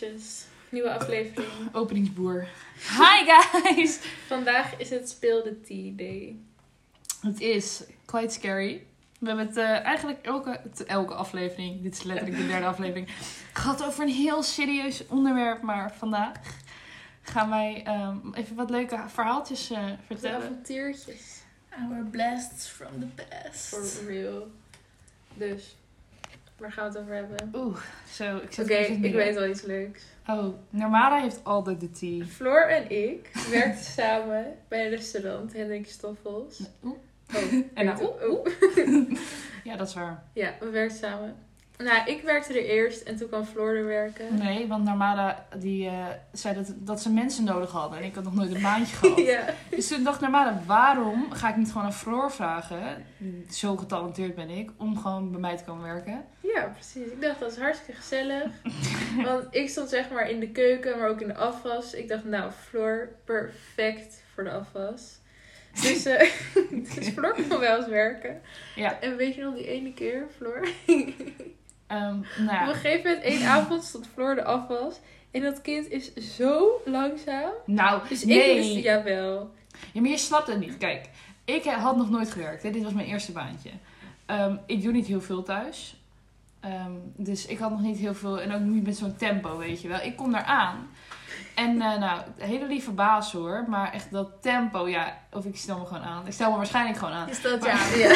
bitches. Nieuwe aflevering. Openingsboer. Hi guys! Vandaag is het Speel de Tea Day. Het is quite scary. We hebben het eh, eigenlijk elke, elke aflevering, dit is letterlijk de derde aflevering, gehad over een heel serieus onderwerp. Maar vandaag gaan wij ehm, even wat leuke verhaaltjes eh, vertellen. avontuurtjes. Our blasts from the past. For real. Dus, waar gaan we het over hebben? Oeh, zo, ik Oké, ik weet wel iets leuks. Oh, Narmada heeft altijd de tea. Floor en ik werkten samen bij een restaurant, Hendrik Stoffels. Oeh. Oh, En nou, oeh? Oeh. Ja, dat is waar. Ja, we werkten samen. Nou, ik werkte er eerst en toen kwam Floor er werken. Nee, want Narmada die, eh, zei dat, dat ze mensen nodig hadden. En ik had nog nooit een baantje gehad. Ja. Dus toen dacht Narmada, waarom ga ik niet gewoon aan Floor vragen? Zo getalenteerd ben ik, om gewoon bij mij te komen werken. ja, precies. Ik dacht, dat is hartstikke gezellig. Want ik stond zeg maar in de keuken, maar ook in de afwas. Ik dacht, nou, Floor, perfect voor de afwas. Dus, dus Floor kon wel eens werken. Ja. En weet je nog die ene keer, Floor? Ehm, nou. Op een gegeven moment, één avond, stond Floor de afwas. En dat kind is zo langzaam. Nou, Dus nee. ik jawel. Ja, maar je snapt het niet. Kijk, ik had nog nooit gewerkt. Hè. Dit was mijn eerste baantje. Ehm, ik doe niet heel veel thuis. Ehm, dus ik had nog niet heel veel. En ook niet met zo'n tempo, weet je wel. Ik kom daar aan. En eh, nou, hele lieve baas hoor. Maar echt dat tempo, ja. Of ik stel me gewoon aan. Ik stel me waarschijnlijk gewoon aan. Is dat Maar- ja? ja.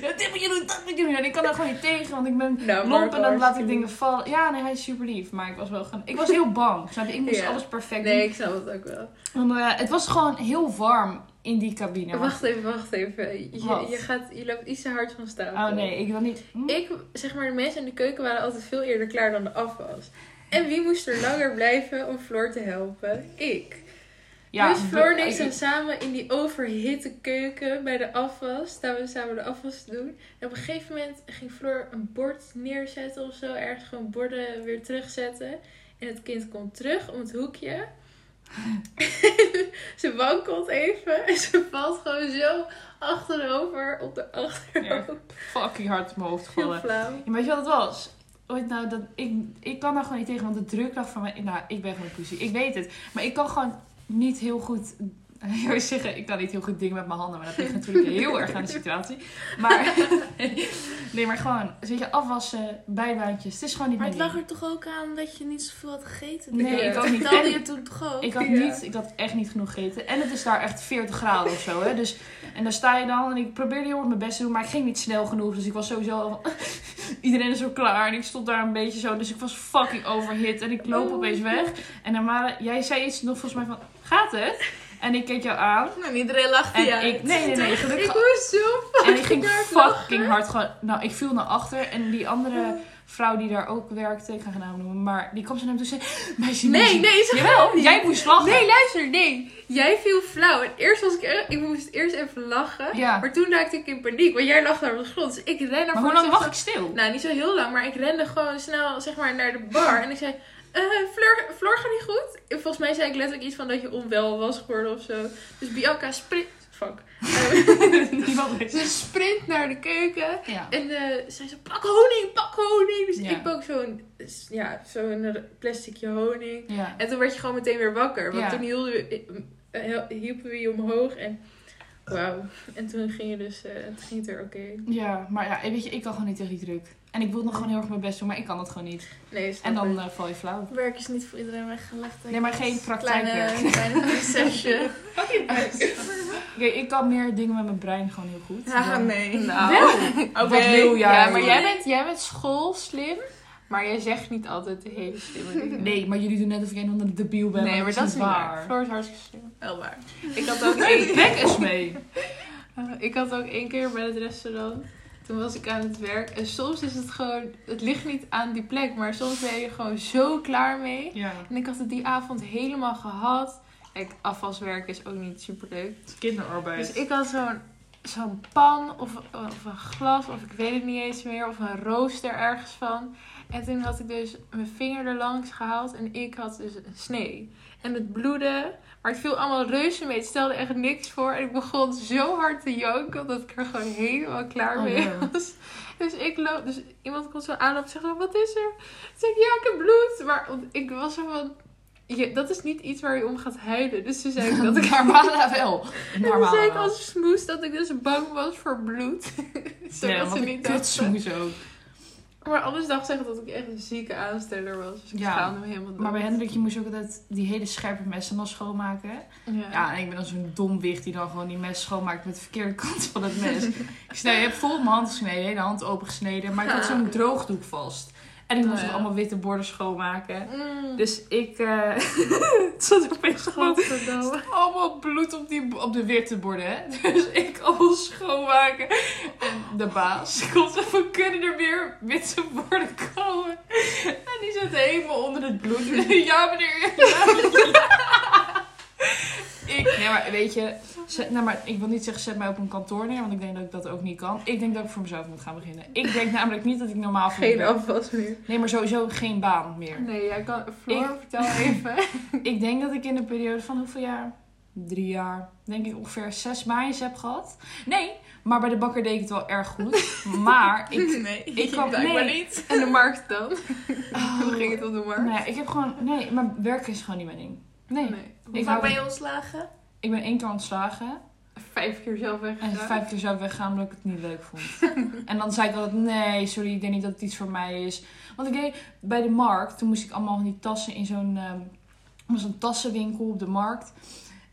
ja, dit moet je doen, dat moet je doen. En ik kan daar gewoon niet tegen, want ik ben Nou, lomp en dan laat ik dingen vallen. Ja, nee, hij is super lief. Maar ik was wel gewoon... Ik was heel bang. Je? Ik moest Ja. alles perfect Nee, doen. ik snap het ook wel. Want, eh, het was gewoon heel warm in die cabine. Wacht even, wacht even. Je, je, gaat, je loopt iets te hard van stapel. Oh nee, ik wil niet... Hm? Ik, zeg maar, de mensen in de keuken waren altijd veel eerder klaar dan de afwas. En wie moest er langer blijven om Floor te helpen? Ik. dus Floor en ik staan samen in die overhitte keuken bij de afwas. Staan we samen de afwas te doen. En op een gegeven moment ging Floor een bord neerzetten of zo. Ergens gewoon borden weer terugzetten. En het kind komt terug om het hoekje. ze wankelt even. En ze valt gewoon zo achterover op de Ja, achterhoofd. fucking hard op mijn hoofd gevallen. Ja, weet je wat het was? Ooit nou, dat, ik, ik kan daar gewoon niet tegen, want de drukdag van mij... Nou, ik ben gewoon een pussy. Ik weet het. Maar ik kan gewoon niet heel goed... Ik wil zeggen, ik kan niet heel goed dingen met mijn handen. Maar dat ligt natuurlijk heel erg aan de situatie. Maar... Nee, maar gewoon... Weet je, afwassen, bijbaantjes. Het is gewoon niet Maar het lag er toch ook aan dat je niet zoveel had gegeten? Nee, ik ook niet. En- je toen toch ook? Ik had, niet, ik had echt niet genoeg gegeten. En het is daar echt 40 graden of zo. Hè? Dus, en dan sta je dan. En ik probeerde heel erg mijn best te doen. Maar ik ging niet snel genoeg. Dus ik was sowieso... Iedereen is zo klaar. En ik stond daar een beetje zo. Dus ik was fucking overhit. En ik loop Oh. opeens weg. En dan waren... Jij zei iets nog volgens mij van... Gaat het? En ik keek jou aan. Nou, iedereen lachte En uit. ik... Nee, nee, nee. Ik Gelukkig... moest zo En ik ging fucking hard gewoon... Nou, ik viel naar achter. En die andere vrouw die daar ook werkte... Ik ga geen naam noemen. Maar die kwam zo naar me toe en zei... Meisje, Nee, meisje. nee, zo Jawel, niet. jij moest lachen. Nee, luister, nee. Jij viel flauw. En eerst was ik. Ik moest eerst even lachen. Ja. Maar toen raakte ik in paniek. Want jij lag daar op de grond. Dus ik ren naar Maar hoe lang en wacht ik stil? Nou, niet zo heel lang. Maar ik rende gewoon snel, zeg maar, naar de bar. En ik zei... eh Fleur, Fleur, gaat niet goed? En volgens mij zei ik letterlijk iets van dat je onwel was geworden of zo. Dus Bianca sprint... Fuck. Eh, ze sprint naar de keuken. Ja. En eh zei ze, pak honing, pak honing. Dus Ja. ik pak zo'n ja, zo'n plasticje honing. Ja. En toen werd je gewoon meteen weer wakker. Want toen hielden we, hielpen we je omhoog. En wauw. En toen ging, je dus, toen ging het er oké. ja, maar ja, weet je, ik kan gewoon niet tegen die druk. En ik wil nog gewoon heel erg mijn best doen, maar ik kan dat gewoon niet. Nee, En dan eh, val je flauw. Werk is niet voor iedereen weggelegd. Nee, maar geen praktijkwerk. Kleine, kleine prinsesje. Kijk, ik kan meer dingen met mijn brein gewoon heel goed. Dan- nee. Nou, Wat wil jij? Ja, maar jij bent, jij bent schoolslim. Maar jij zegt niet altijd de hele slimme dingen. Nee, maar jullie doen net of ik een onder de debiel ben. nee maar dat is niet waar. waar. Floor is hartstikke slim. Wel waar. Ik had ook Nee, één bek eens mee. Uh, ik had ook één keer bij het restaurant. Toen was ik aan het werk. En soms is het gewoon. Het ligt niet aan die plek. Maar soms ben je gewoon zo klaar mee. Ja, En ik had het die avond helemaal gehad. Kijk, afwaswerk is ook niet super leuk. kinderarbeid. Dus ik had zo'n zo'n pan of, of een glas of ik weet het niet eens meer. Of een rooster ergens van. En toen had ik dus mijn vinger er langs gehaald en ik had dus een snee. En het bloedde, maar het viel allemaal reuze mee. Het stelde echt niks voor. En ik begon zo hard te janken dat ik er gewoon helemaal klaar Oh, mee was. Dus ik loop, dus iemand komt zo aan en zegt: Wat is er? Ik zeg: Ja, ik heb bloed. Maar ik was zo van. Je, dat is niet iets waar je om gaat huilen. Dus toen zei ik dat ik. Normale wel. En toen Normale zei ik als smoes dat ik dus bang was voor bloed. Zodat ze niet dachten. ook. Maar anders dacht ze dat ik echt een zieke aansteller was. Dus ik Ja, schaamde me helemaal dood. Maar bij Hendrik, je moest ook altijd die hele scherpe messen dan schoonmaken. Ja. Ja, en ik ben dan zo'n dom wicht die dan gewoon die mes schoonmaakt met de verkeerde kant van het mes. ik snij, je hebt vol op mijn hand gesneden, de hele hand opengesneden. Maar ik had zo'n droogdoek vast. En ik Oh, moest ja. ook allemaal witte borden schoonmaken. Mm. Dus ik... het zat opeens gewoon allemaal bloed op, die, op de witte borden. Hè? Dus ik allemaal schoonmaken. En de baas komt van, kunnen er weer witte borden komen? En die zit helemaal onder het bloed. Ja meneer. Ja. Ik, nee maar weet je, zet, nou maar ik wil niet zeggen zet mij op een kantoor neer, want ik denk dat ik dat ook niet kan. Ik denk dat ik voor mezelf moet gaan beginnen. Ik denk namelijk niet dat ik normaal voor Geen afwas meer. Nee, maar sowieso geen baan meer. Nee, jij kan... Floor, Ik- vertel even. Ik denk dat ik in een periode van hoeveel jaar? Drie jaar. Denk ik ongeveer zes baantjes heb gehad. Nee, maar bij de bakker deed ik het wel erg goed. Maar ik... nee, ik kwam- nee. niet. En de markt dan? Oh, Hoe ging het op de markt? Ja, ik heb gewoon... Nee, maar werken is gewoon niet mijn ding. Nee. Nee. Hoe Ik vaak ben je ontslagen? Ik ben één keer ontslagen. Vijf keer zelf En weggegaan. vijf keer zou weggaan omdat ik het niet leuk vond. en dan zei ik altijd, nee, sorry, ik denk niet dat het iets voor mij is. Want ik deed bij de markt, toen moest ik allemaal van die tassen in zo'n ehm, was een tassenwinkel op de markt.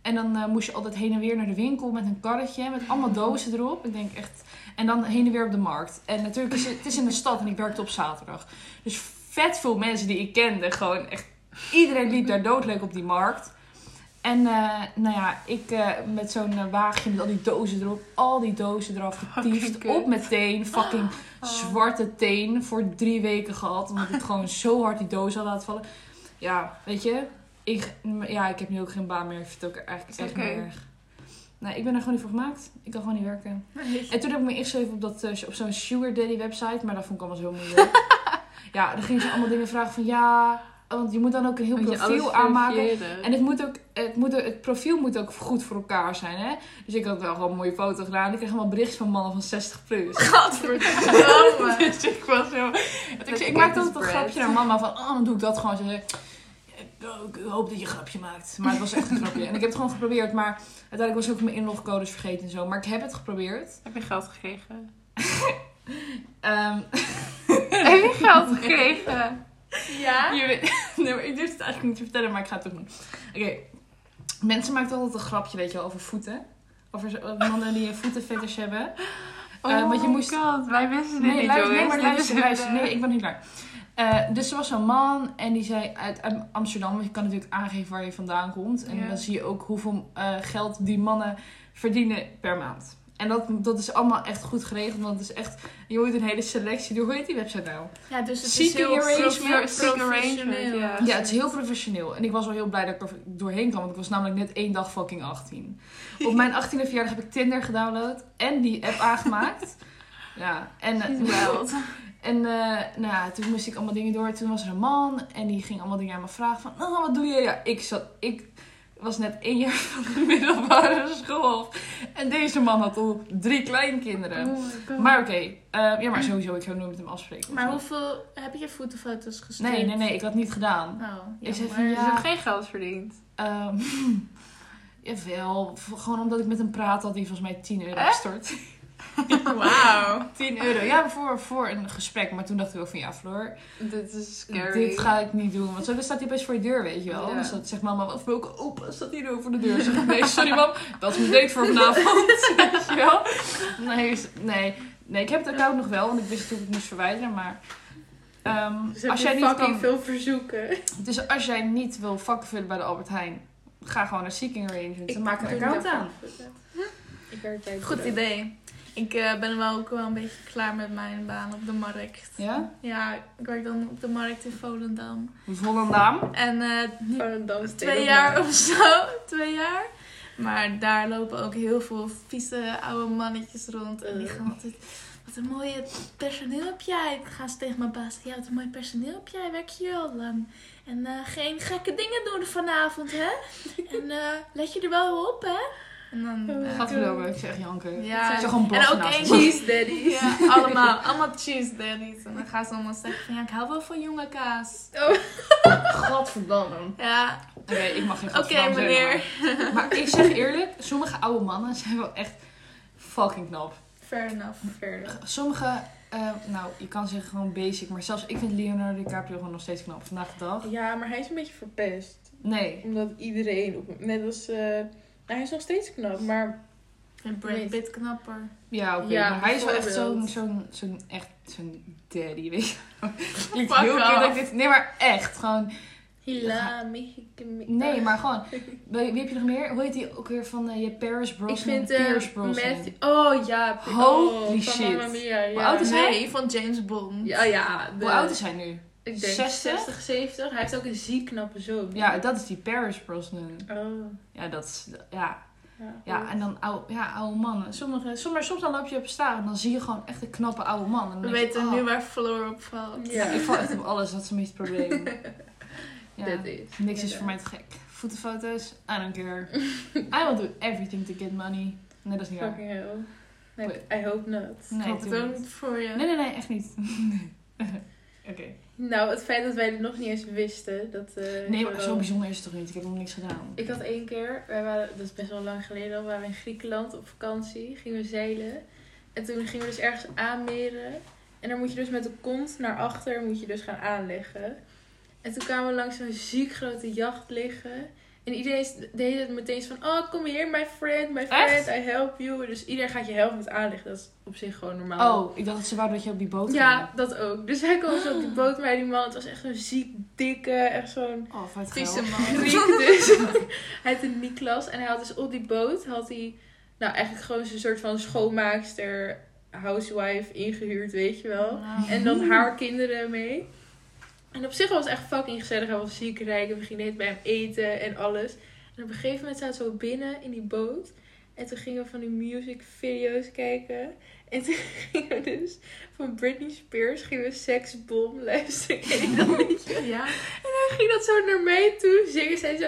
En dan eh, moest je altijd heen en weer naar de winkel met een karretje met allemaal dozen erop. Ik denk echt. En dan heen en weer op de markt. En natuurlijk is het, het is in de stad en ik werkte op zaterdag. Dus vet veel mensen die ik kende, gewoon echt. Iedereen liep daar doodleuk op die markt. En eh, nou ja, ik eh, met zo'n eh, wagentje met al die dozen erop, al die dozen eraf getiefd, op mijn teen, fucking zwarte teen voor drie weken gehad. Omdat ik gewoon zo hard die doos had laten vallen. Ja, weet je, ik, ja, ik heb nu ook geen baan meer. Ik vind het ook eigenlijk echt niet erg. Nee, ik ben er gewoon niet voor gemaakt. Ik kan gewoon niet werken. En toen heb ik me ingeschreven op, dat, op zo'n Sugar Daddy website, maar dat vond ik allemaal zo moeilijk. ja, dan gingen ze allemaal dingen vragen van ja, want je moet dan ook een heel Moet profiel aanmaken. En het, moet ook, het, moet het profiel moet ook goed voor elkaar zijn, hè? Dus ik had wel gewoon een mooie foto gedaan. Ik kreeg allemaal berichtjes van mannen van 60 plus. Gadverdamme. dus ik was zo... Ik, ik maakte altijd een grapje naar mama van... Oh, dan doe ik dat gewoon. Ze zei... Ik ik hoop dat je een grapje maakt. Maar het was echt een grapje. En ik heb het gewoon geprobeerd. Maar uiteindelijk was ik ook mijn inlogcodes vergeten en zo. Maar ik heb het geprobeerd. Heb je geld gekregen? Ehm Heb je geld gekregen? Ja? je weet- nee, maar ik durf het eigenlijk niet te vertellen, maar ik ga het toch doen. Oké. Mensen maken altijd een grapje, weet je wel, over voeten. Over mannen die een voetenfetish hebben. Eh, want je moest- God, wij wisten dit Nee, niet, luister, nee, maar luister, is luister. een, Nee, ik ben niet klaar. Eh, dus er was zo'n man en die zei uit, uit Amsterdam, want je kan natuurlijk aangeven waar je vandaan komt. En Ja. dan zie je ook hoeveel eh, geld die mannen verdienen per maand. En dat, dat is allemaal echt goed geregeld, want het is echt, je hoort een hele selectie door. Hoe heet die website nou? Ja, dus het is heel arrangement. Ja. Ja, het is heel professioneel. En ik was wel heel blij dat ik er doorheen kwam, want ik was namelijk net één dag fucking 18. Op mijn 18e verjaardag heb ik Tinder gedownload en die app aangemaakt. Ja, en, eh, Wild. En eh, nou ja, toen moest ik allemaal dingen door. Toen was er een man en die ging allemaal dingen aan me vragen van... Oh, wat doe je? Ja, ik zat... Ik was net één jaar van de middelbare school. En deze man had al drie kleinkinderen. Oh. Maar oké. eh, ja, maar sowieso, ik zou nooit met hem afspreken. Maar hoeveel heb je fotofoto's gestuurd? Nee, nee, nee. Ik had niet gedaan. Oh, Ik zei van, ja. hebt geen geld verdiend. Ehm jawel. Gewoon omdat ik met hem praat had hij volgens mij 10 euro gestort. Wauw. 10 euro. Ja, voor, voor een gesprek. Maar toen dacht ik ook van ja, Floor... Dit is scary. Dit ga ik niet doen. Want zo staat hij best voor je deur, weet je wel. Ja. Dus dat zegt mama, wat welke opa staat hier voor de deur? Zeg ik, nee, sorry mam, dat is mijn date voor vanavond. weet je wel? Nee, nee, nee, ik heb het account nog wel, want ik wist natuurlijk dat ik het moest verwijderen. Maar ehm, Dus als jij niet kan, veel verzoeken. dus als jij niet wil vakken vullen bij de Albert Heijn, ga gewoon naar Seeking Arrangements en maak een account aan. Ik werk bij Goed idee. Ik eh, ben wel ook wel een beetje klaar met mijn baan op de markt. Ja? Ja, ik werk dan op de markt in Volendam. Volendam. En eh, dans twee jaar of zo, twee jaar. Maar daar lopen ook heel veel vieze oude mannetjes rond. En die Eh. gaan altijd... Wat een mooie personeel heb jij. Dan gaan ze tegen mijn baas. Ja, wat een mooi personeel heb jij. Werk je hier al lang. En eh, geen gekke dingen doen vanavond, hè? En eh, let je er wel op, hè? En dan... Eh, Gadverdamme, ik zeg janken. ja, gewoon en ook één. Cheese daddies. Ja, allemaal. Allemaal cheese daddies. En dan gaan ze allemaal zeggen van... Ja, ik hou wel van jonge kaas. Oh, Gadverdamme. Ja, Oké, ik mag geen oké gadverdamme meneer. Maar, maar ik zeg eerlijk, sommige oude mannen zijn wel echt fucking knap. Fair enough. verder. Sommige, eh, nou, je kan zeggen gewoon basic, maar zelfs ik vind Leonardo DiCaprio gewoon nog steeds knap vandaag de dag. Ja, maar hij is een beetje verpest. Nee. Omdat iedereen, op, net als... eh, hij is nog steeds knap, maar... Een Brad Pitt knapper. Ja, oké, Ja, maar hij is wel echt zo'n, zo'n, zo'n, echt, zo'n daddy, weet je. Klinkt Fuck heel cute dat ik dit, nee, maar echt, gewoon, Hila, nee, maar gewoon, wie, heb je nog meer? Hoe heet die ook weer van, eh, je Paris Brosnan? Ik vind eh Pierce Brosnan. Matthew... Oh ja. Holy oh, shit. Mia, ja. Hoe oud is hij? Nee, van James Bond. Ja, ja. de- Hoe oud is hij nu? Ik denk 60? 60, 70. Hij heeft ook een ziek knappe zoon. Ja, dat is die Paris Brosnan. Oh. Ja, dat is, ja. Ja, Ja, en dan oude, ja, oude mannen. Sommige, sommige, soms dan loop je op straat en dan zie je gewoon echt een knappe oude man. En We weten oh, nu waar Floor op valt. Ja. Ik val echt op alles, dat is een beetje het probleem. Ja, Dat is. niks is voor mij te gek. Voetenfoto's, I don't care. I will do everything to get money. Nee, dat is niet waar. Fucking hell. Nee. I hope not. Nee, ik het ook niet. niet voor je. Nee, nee, nee, echt niet. Oké. Nou, het feit dat wij dit nog niet eens wisten. Dat, eh, Nee, maar zo bijzonder is het toch niet? Ik heb nog niks gedaan. Ik had één keer, wij waren, dat is best wel lang geleden al, waren we in Griekenland op vakantie. Gingen we zeilen. En toen gingen we dus ergens aanmeren. En dan moet je dus met de kont naar achter, moet je dus gaan aanleggen. En toen kwamen we langs zo'n ziek grote jacht liggen. En iedereen deed het meteen van, oh kom hier, my friend, my friend, Echt? I help you. Dus iedereen gaat je helpen met aanleggen. Dat is op zich gewoon normaal. Oh, ik dacht dat ze wouden dat je op die boot Ja, ging. dat ook. Dus hij kwam zo op die boot bij die man. Het was echt zo'n ziek, dikke, echt zo'n Oh, geil. man. Griek dus. hij heette Niklas. En hij had dus op die boot, had hij, nou eigenlijk gewoon zo'n soort van schoonmaakster, housewife ingehuurd, weet je wel. En dan haar kinderen mee. En op zich was het echt fucking gezellig. Hij was ziek rijk en we gingen net bij hem eten en alles. En op een gegeven moment zaten we zo binnen in die boot. En toen gingen we van die music video's kijken. En toen gingen we dus van Britney Spears gingen we Sexbom luisteren. Ja. En ging dat zo naar mij toe zingen. Zei zo,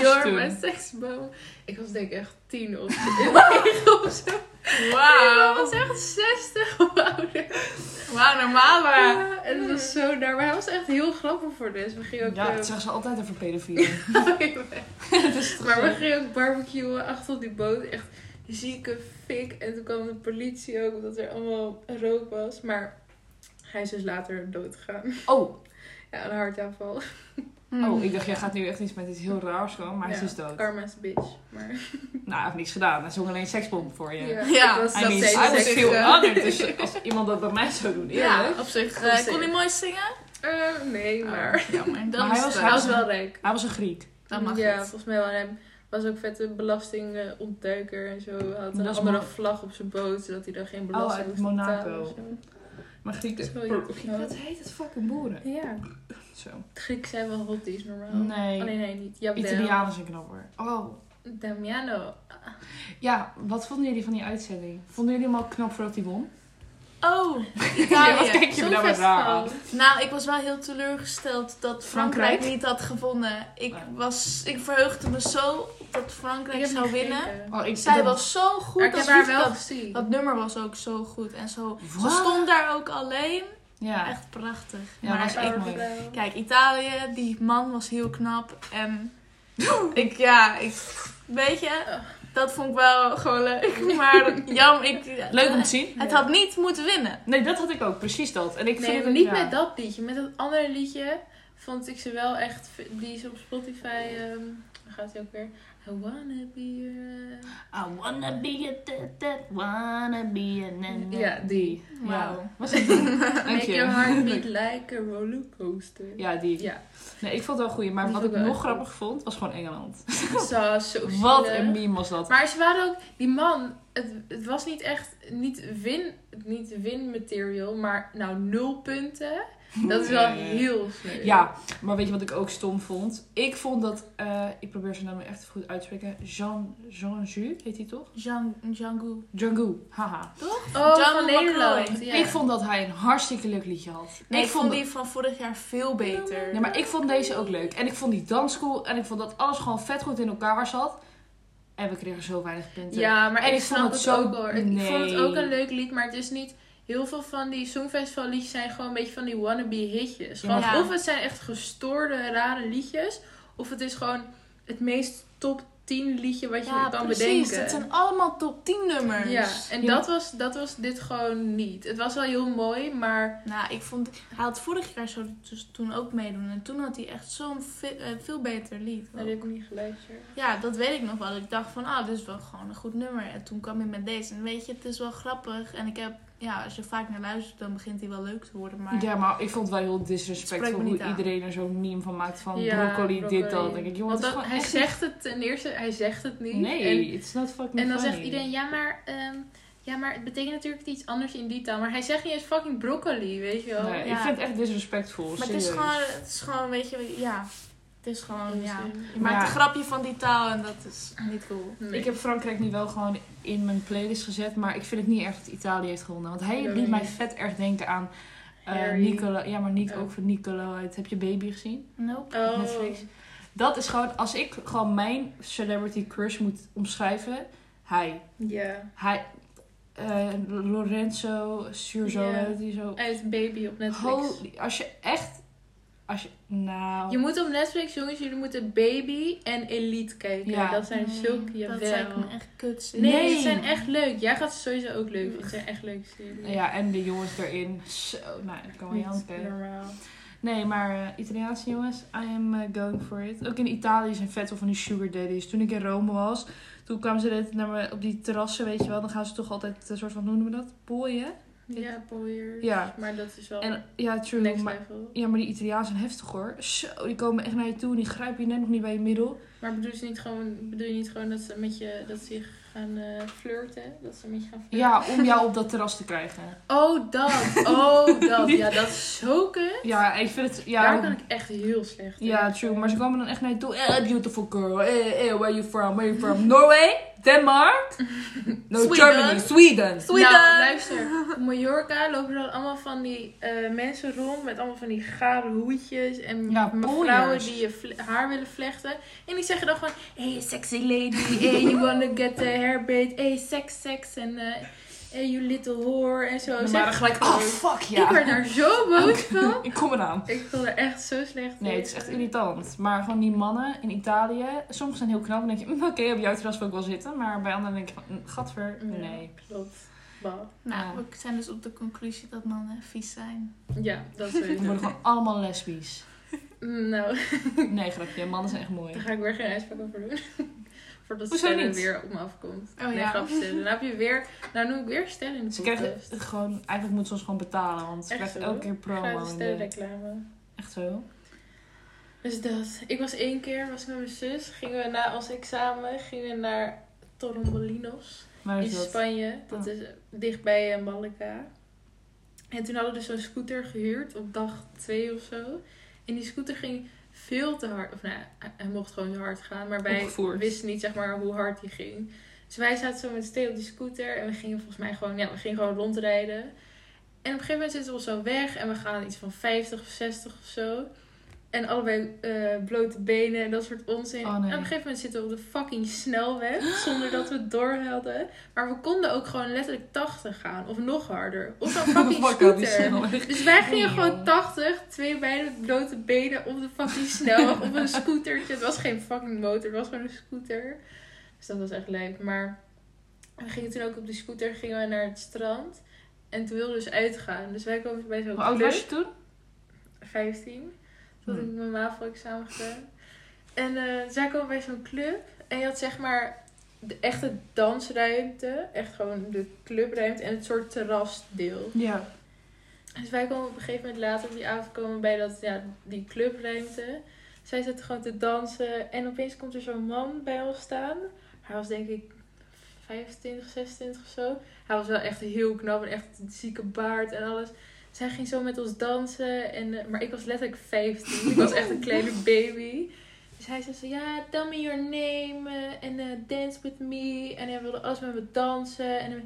You're toen? my Sexbom. Ik was denk ik echt tien of negen of zo. Ik Wauw. was echt 60 of ouder. Wauw, normaal maar. Ja, en het was zo naar. Maar hij was echt heel grappig voor dus. We gingen ook... Ja, eh, dat zeggen ze altijd over pedofielen. maar we gingen ook barbecuen achter op die boot. Echt zieke fik. En toen kwam de politie ook, omdat er allemaal rook was. Maar hij is dus later dood gegaan. Oh, Ja, een hartaanval. Oh, ik dacht, jij gaat nu echt iets met iets heel raars komen, maar hij is Ja, dus dood. Karma's bitch. Maar Nou, hij heeft niks gedaan. Hij zong alleen seksbom voor je. ja, Ja, ik was I dat mean, steeds I was eh, honored. Dus als iemand dat bij mij zou doen, Ja, eerlijk. op zich. Eh, kon hij mooi zingen? Eh, nee, maar... Oh, jammer. Dan Maar hij is was- Hij wel. was wel rijk. Hij was een Griek. Dan mag ja, het. volgens mij wel. En hij was ook vette belastingontduiker en zo. Hij had een is andere mo- vlag op zijn boot, zodat hij dan geen Oh, belasting uit moest betalen Monaco. Maar Grieken... Wat heet het fucking boeren? Ja, Zo. Grieken zijn wel hotties normaal. Nee. Alleen hij niet. Jawel. Italianen zijn knapper. Oh. Damiano. Ja, wat vonden jullie van die uitzending? Vonden jullie hem ook knap voordat hij won? Oh, Ja, wat kijk je nou weer raar aan? Nou, ik was wel heel teleurgesteld dat Frankrijk, Frankrijk? niet had gewonnen. Ik, Nee. was, ik verheugde me zo dat Frankrijk zou winnen. Oh, ik, Zij dat- was zo goed. Ik dat, heb haar wel dat, gezien. dat nummer was ook zo goed. En zo, ze stond daar ook alleen. Ja. Echt prachtig. Ja, maar was echt mooi. kijk, Italië, die man was heel knap. En ik, ja, ik, weet je, dat vond ik wel gewoon leuk. Maar jam, ik... Leuk om te zien. Het Ja. had niet moeten winnen. Nee, dat had ik ook. Precies dat. En ik Nee, vind het niet ja. met dat liedje. Met dat andere liedje vond ik ze wel echt... Die is op Spotify... ehm waar gaat hij ook weer? I wanna be your... I wanna be a that, that, wanna be a na, na. Ja, die. Wauw. Was het die? Make je. your heart beat like a rollercoaster. Ja, die. Ja. Nee, ik vond het wel goed. Maar Die wat ik nog grappig vond, was gewoon Engeland. Zo, zo Wat een meme was dat. Maar ze waren ook, die man, het, het was niet echt, niet win, niet win material, maar nou nul punten. Dat is wel Nee. heel sneu. Ja, maar weet je wat ik ook stom vond? Ik vond dat, eh, ik probeer zijn naam echt goed uit te spreken. Jean, Jean Ju, heet hij toch? Jean, Django. Django, haha. Oh, Django van Nederland. Ja. Ik vond dat hij een hartstikke leuk liedje had. Nee, ik vond die van vorig jaar veel beter. Ja, maar ik vond deze ook leuk. En ik vond die danscool. En ik vond dat alles gewoon vet goed in elkaar zat. En we kregen zo weinig punten. Ja, maar En ik, ik vond snap het het zo- ook hoor. Ik vond het Nee. ook een leuk lied, maar het is niet... Heel veel van die Songfestival liedjes zijn gewoon een beetje van die wannabe hitjes. Gewoon, Ja. Of het zijn echt gestoorde, rare liedjes. Of het is gewoon het meest top 10 liedje wat je ja, kan precies. bedenken. Het zijn allemaal top 10 nummers. Ja, en Ja. Dat, was, dat was dit gewoon niet. Het was wel heel mooi, maar Nou, ik vond... Hij had vorig jaar zo dus toen ook meedoen. En toen had hij echt zo'n ve- eh, veel beter lied. dat heb ik niet geluisterd. Ja, dat weet ik nog wel. Ik dacht van, ah, dit is wel gewoon een goed nummer. En toen kwam hij met deze. En weet je, het is wel grappig. En ik heb, ja, als je vaak naar luistert, dan begint hij wel leuk te worden. Maar Ja, maar ik vond het wel heel Het disrespectvol hoe aan. iedereen er zo'n meme van maakt. Van Ja, broccoli, dit, dat. denk ik, jongen, het is dat- gewoon hij echt zegt het ten eerste, hij zegt het niet. Nee, En, it's not fucking en dan funny. zegt iedereen, ja maar, ehm, ja maar het betekent natuurlijk iets anders in die taal. Maar hij zegt niet eens fucking broccoli, weet je wel. Nee, Ja. Ik vind het echt disrespectvol. Maar het is, gewoon, het is gewoon, weet je, ja. Het is gewoon, ja. Je Maar maakt ja. een grapje van die taal en dat is niet cool. Nee. Ik heb Frankrijk nu wel gewoon in mijn playlist gezet, maar ik vind het niet erg dat Italië heeft gewonnen. Want hij liet mij vet erg denken aan eh Harry. Nicolo. Ja, maar niet Oh. ook van Nicolo uit Heb je Baby gezien? Nope. Oh. Netflix. Dat is gewoon, als ik gewoon mijn celebrity crush moet omschrijven, hij. Ja. Hij, eh, Lorenzo Surzo, heet die zo. Uit Baby op Netflix. Holy, als je echt, als je, nou... Je moet op Netflix, jongens, jullie moeten Baby en Elite kijken. Ja. dat zijn zulke, Dat jawel. zijn echt kuts. Nee, Nee. die zijn echt leuk. Jij gaat ze sowieso ook leuk vinden. Het zijn echt leuke series. Ja, en de jongens erin. Zo, nou, ik kan wel Niet janken. Nee, maar eh, Italiaanse jongens, I am eh, going for it. Ook in Italië zijn vet veel van die sugar daddies. Toen ik in Rome was, toen kwamen ze net naar me op die terrassen, weet je wel. Dan gaan ze toch altijd een soort van, hoe noemen we dat? Pooien? Ja, Boyer. Ja. Maar dat is wel En ja, true. next Maar, level. ja, maar die Italianen zijn heftig hoor. Zo, die komen echt naar je toe en die grijpen je net nog niet bij je middel. Maar bedoel je niet gewoon, bedoel je niet gewoon dat ze met je, dat ze je gaan eh, flirten? Dat ze met je gaan flirten? Ja, om jou op dat terras te krijgen. Oh, dat. Oh, dat. Ja, dat is zo kut. Ja, ik vind het, Daar kan ja... ik echt heel slecht in. Ja, true. Maar ze komen dan echt naar je toe. Eh, beautiful girl. Eh, eh, where you from? Where you from? Norway? Denmark? No, Sweden. Germany. Sweden. Sweden. Nou, luister. Op Mallorca lopen er dan allemaal van die eh, mensen rond met allemaal van die gare hoedjes. En Ja, pooiers. die je vle- haar willen vlechten. En die zeggen dan gewoon, hey sexy lady, hey you wanna get the hair braid, hey sex sex en eh, hey you little whore en zo. Maar Zeg dan gelijk, oh fuck ja. Ik werd daar zo boos van. Ik kom eraan. Ik voel er echt zo slecht Nee, het is echt irritant. Maar gewoon die mannen in Italië, sommige zijn heel knap. Dan denk je, mm, oké, op jouw terras wil ik wel zitten. Maar bij anderen denk je van, mm, gadver, Ja. nee. Klopt. Bah. Nou, Ja. we zijn dus op de conclusie dat mannen vies zijn. Ja, dat We sowieso. worden gewoon allemaal lesbisch. Nou, Nee, grapje, mannen zijn echt mooi. daar ga ik weer geen uitspraak over doen. Voordat Hoezo niet? weer op me afkomt. Oh nee, ja. grapje. Dan heb je weer... Nou noem ik weer in de Ze podcast. krijgen gewoon, eigenlijk moeten ze ons gewoon betalen. Want ze krijgen elke keer promo. De- sterrenreclame. Echt zo? Dus dat. Ik was één keer, was ik met mijn zus. Gingen we na ons examen, gingen we naar Torremolinos. Waar in dat? Spanje. Dat Oh. is dichtbij eh, Malaga. En toen hadden we dus zo'n scooter gehuurd op dag twee of zo. En die scooter ging veel te hard. Of nou, hij- hij mocht gewoon zo hard gaan. Maar wij Opgevoerd. wisten niet zeg maar hoe hard die ging. Dus wij zaten zo met z'n op die scooter. En we gingen volgens mij gewoon, ja, we gingen gewoon rondrijden. En op een gegeven moment zitten we zo weg. En we gaan iets van 50 of 60 of zo. En allebei eh, blote benen en dat soort onzin. Oh, nee. En op een gegeven moment zitten we op de fucking snelweg. Zonder dat we het door hadden. Maar we konden ook gewoon letterlijk 80 gaan. Of nog harder. Op zo'n fucking scooter. Dus wij gingen Nee, gewoon joh. 80, twee met blote benen op de fucking snelweg. op een scootertje. Het was geen fucking motor, het was gewoon een scooter. Dus dat was echt leuk. Maar we gingen toen ook op die scooter gingen we naar het strand. En toen wilden we dus uitgaan. Dus wij komen bij zo'n Hoe oud was je toen? 15. Toen had ik mijn MAVO-examen gedaan. En eh, zij komen bij zo'n club. En je had zeg maar de echte dansruimte. Echt gewoon de clubruimte. En het soort terrasdeel. Ja. Dus wij komen op een gegeven moment later op die avond komen bij dat, ja, die clubruimte. Zij zitten gewoon te dansen. En opeens komt er zo'n man bij ons staan. Hij was denk ik 25, 26 of zo. Hij was wel echt heel knap en echt een zieke baard en alles. Zij ging zo met ons dansen. En, eh, maar ik was letterlijk 15. Ik was echt een kleine baby. Dus hij zei zo, ja, tell me your name. eh, En eh, dance with me. En hij wilde alles met me dansen. En het